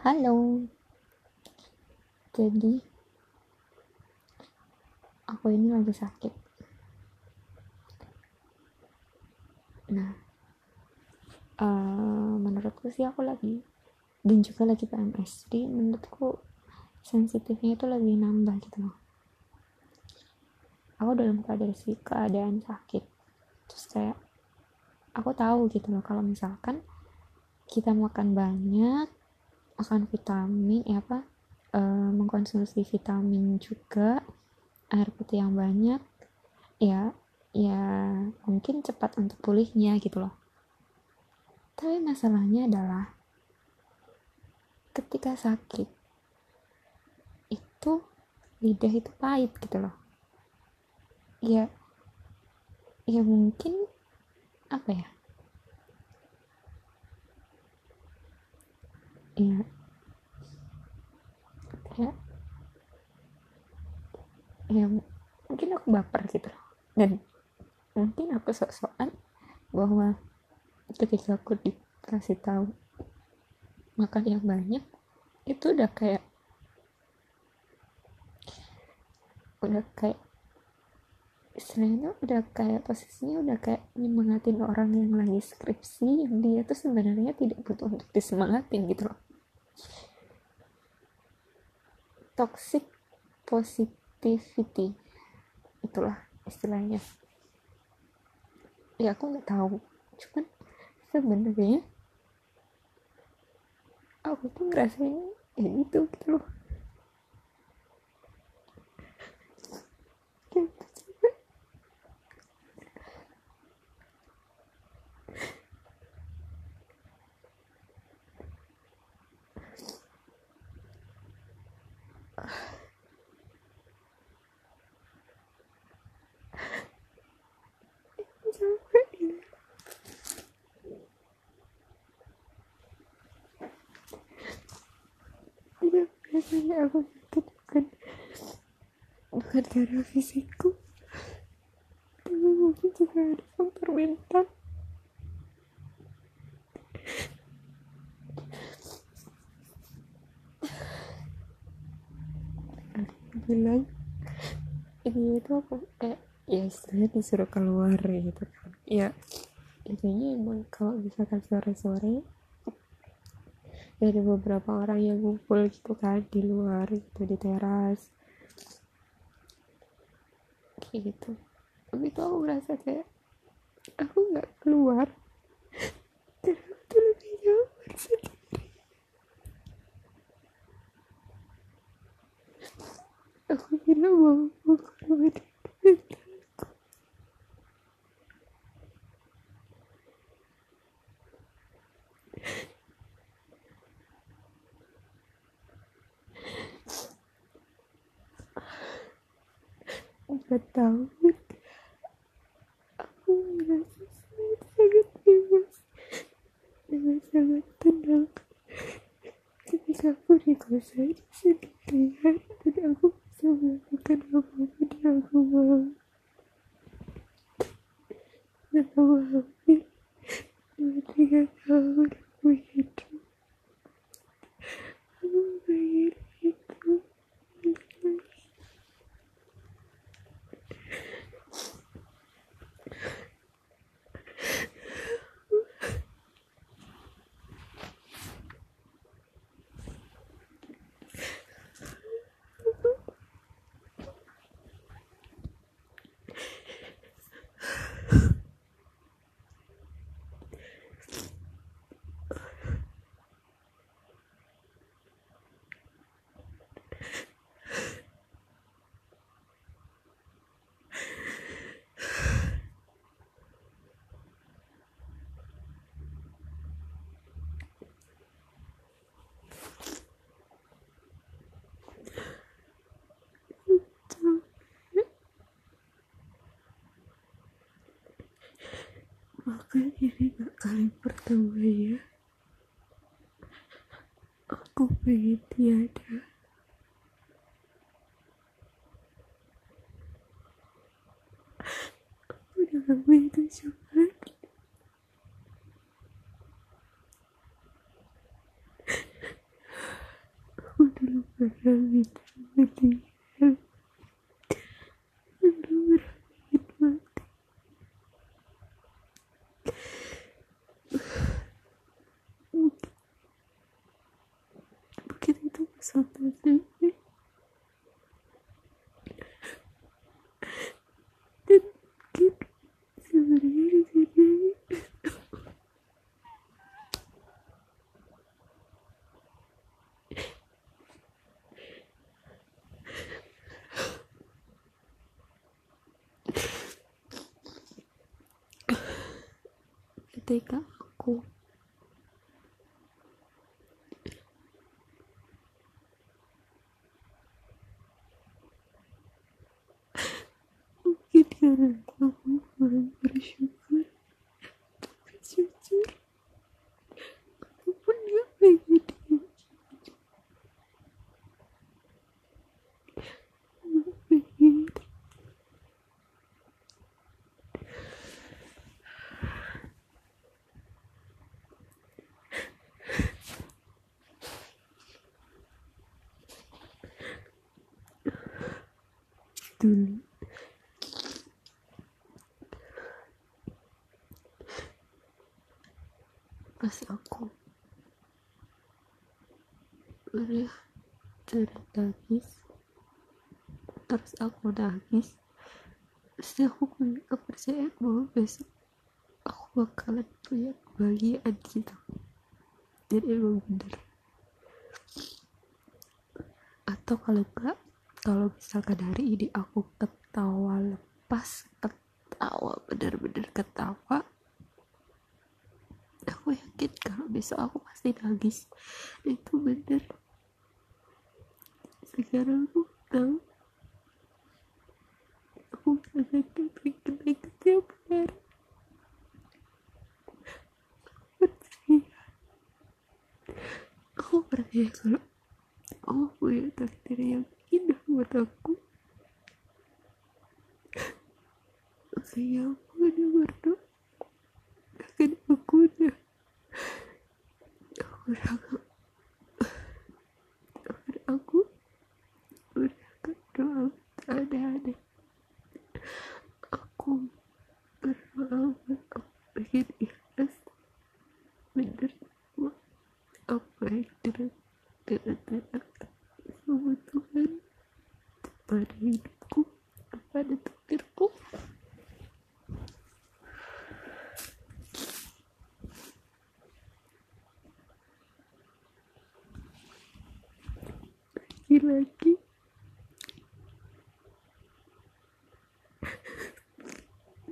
Halo. Jadi aku ini lagi sakit. Nah, uh, menurutku sih aku lagi dan juga lagi PMS. Jadi menurutku sensitifnya itu lagi nambah gitu loh. Aku dalam keadaan sih keadaan sakit. Terus kayak aku tahu gitu loh kalau misalkan kita makan banyak makan vitamin ya apa e, mengkonsumsi vitamin juga air putih yang banyak ya ya mungkin cepat untuk pulihnya gitu loh. Tapi masalahnya adalah ketika sakit itu lidah itu pahit gitu loh. Ya ya mungkin apa ya? Ya ya mungkin aku baper gitu. Dan mungkin aku sok-sokan bahwa ketika aku dikasih tahu makan yang banyak itu udah kayak udah kayak istilahnya udah kayak posisinya udah kayak nyemangatin orang yang lagi skripsi yang dia tuh sebenarnya tidak butuh untuk disemangatin gitu loh. Toxic positivity itulah istilahnya. Ya aku nggak tahu. Cuman sebenarnya aku tuh ngerasain ya gitu gitu loh biasanya aku sakit bukan bukan karena fisikku. Tapi mungkin juga ada faktor mental. Aku bilang ini itu aku kayak ya istilahnya disuruh keluar gitu kan. Ya intinya emang kalau misalkan sore-sore ada beberapa orang yang ngumpul gitu kan di luar gitu di teras. Kayak gitu. Tapi tuh aku merasa kayak aku nggak keluar. Karena aku lebih nyaman sendiri. Aku mau mau keluar dari tahun aku merasa sangat bebas dengan sangat tenang. Ketika aku di kosan sendirian dan aku bisa melakukan apa pun yang aku mau. Selama hampir dua tiga tahun aku hidup aku pengen itu Bahkan ini gak kali pertama ya Aku pengen tiada. Aku udah gak begitu juga orang itu meninggal Aduh, rahit mati mungkin mungkin itu pesan sih dan mungkin sebenarnya di sini ketika aku mungkin karena aku kurang bersyukur tapi jujur aku pun gak pengen dia gak pengen dulu pas aku udah nangis terus aku nangis terus aku punya kepercayaan bahwa besok aku bakalan punya kebahagiaan gitu dan emang bener. Atau kalau enggak kalau misalkan hari ini aku ketawa lepas ketawa bener-bener ketawa aku yakin kalau besok aku pasti nangis. Itu bener. Sekarang aku tahu. Aku sangat pengen tiap hari aku percaya kalau aku punya takdir yang aku. Saya aku udah berdoa. Akan aku udah. Aku akan aku akan doa. Ada-ada aku berdoa pengen ikhlas. Bener apa yang sama Tuhan pada hidupku pada takdirku lagi-lagi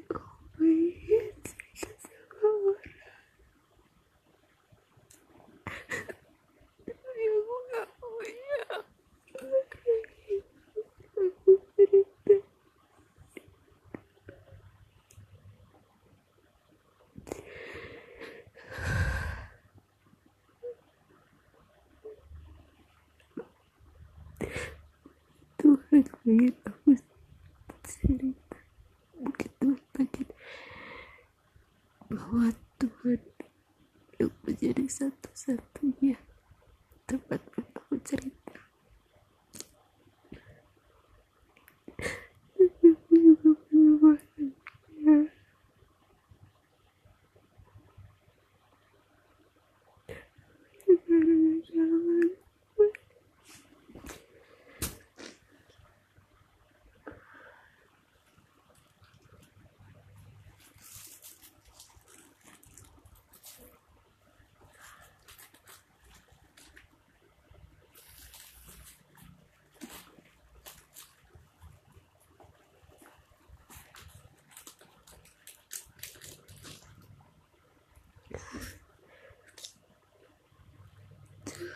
aku pengen cerita sama orang tapi aku gak punya orang yang aku cerita Tuhan pengen aku cerita mungkin Tuhan pengen bahwa Tuhan yang menjadi satu-satunya tempat untuk aku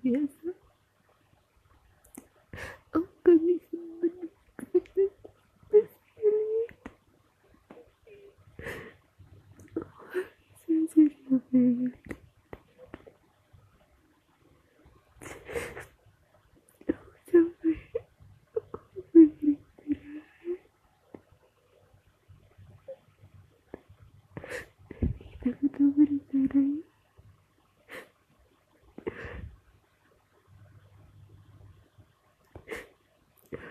biasa aku